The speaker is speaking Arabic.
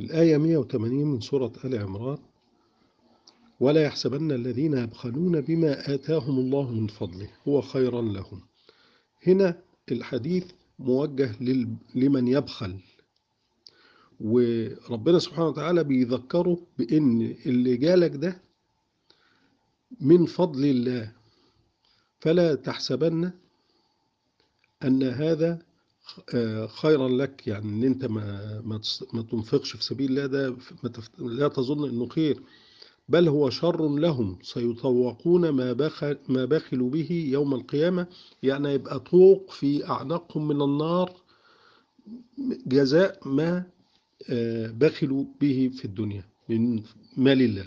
الآية 180 من سورة آل عمران. ولا يحسبن الذين يبخلون بما آتاهم الله من فضله هو خيرا لهم. هنا الحديث موجه لمن يبخل. وربنا سبحانه وتعالى بيذكره بأن اللي جالك ده من فضل الله. فلا تحسبن أن هذا خيرا لك يعني إن أنت ما ما تنفقش في سبيل الله ده لا تظن إنه خير بل هو شر لهم سيطوقون ما ما بخلوا به يوم القيامة يعني يبقى طوق في أعناقهم من النار جزاء ما بخلوا به في الدنيا من مال الله.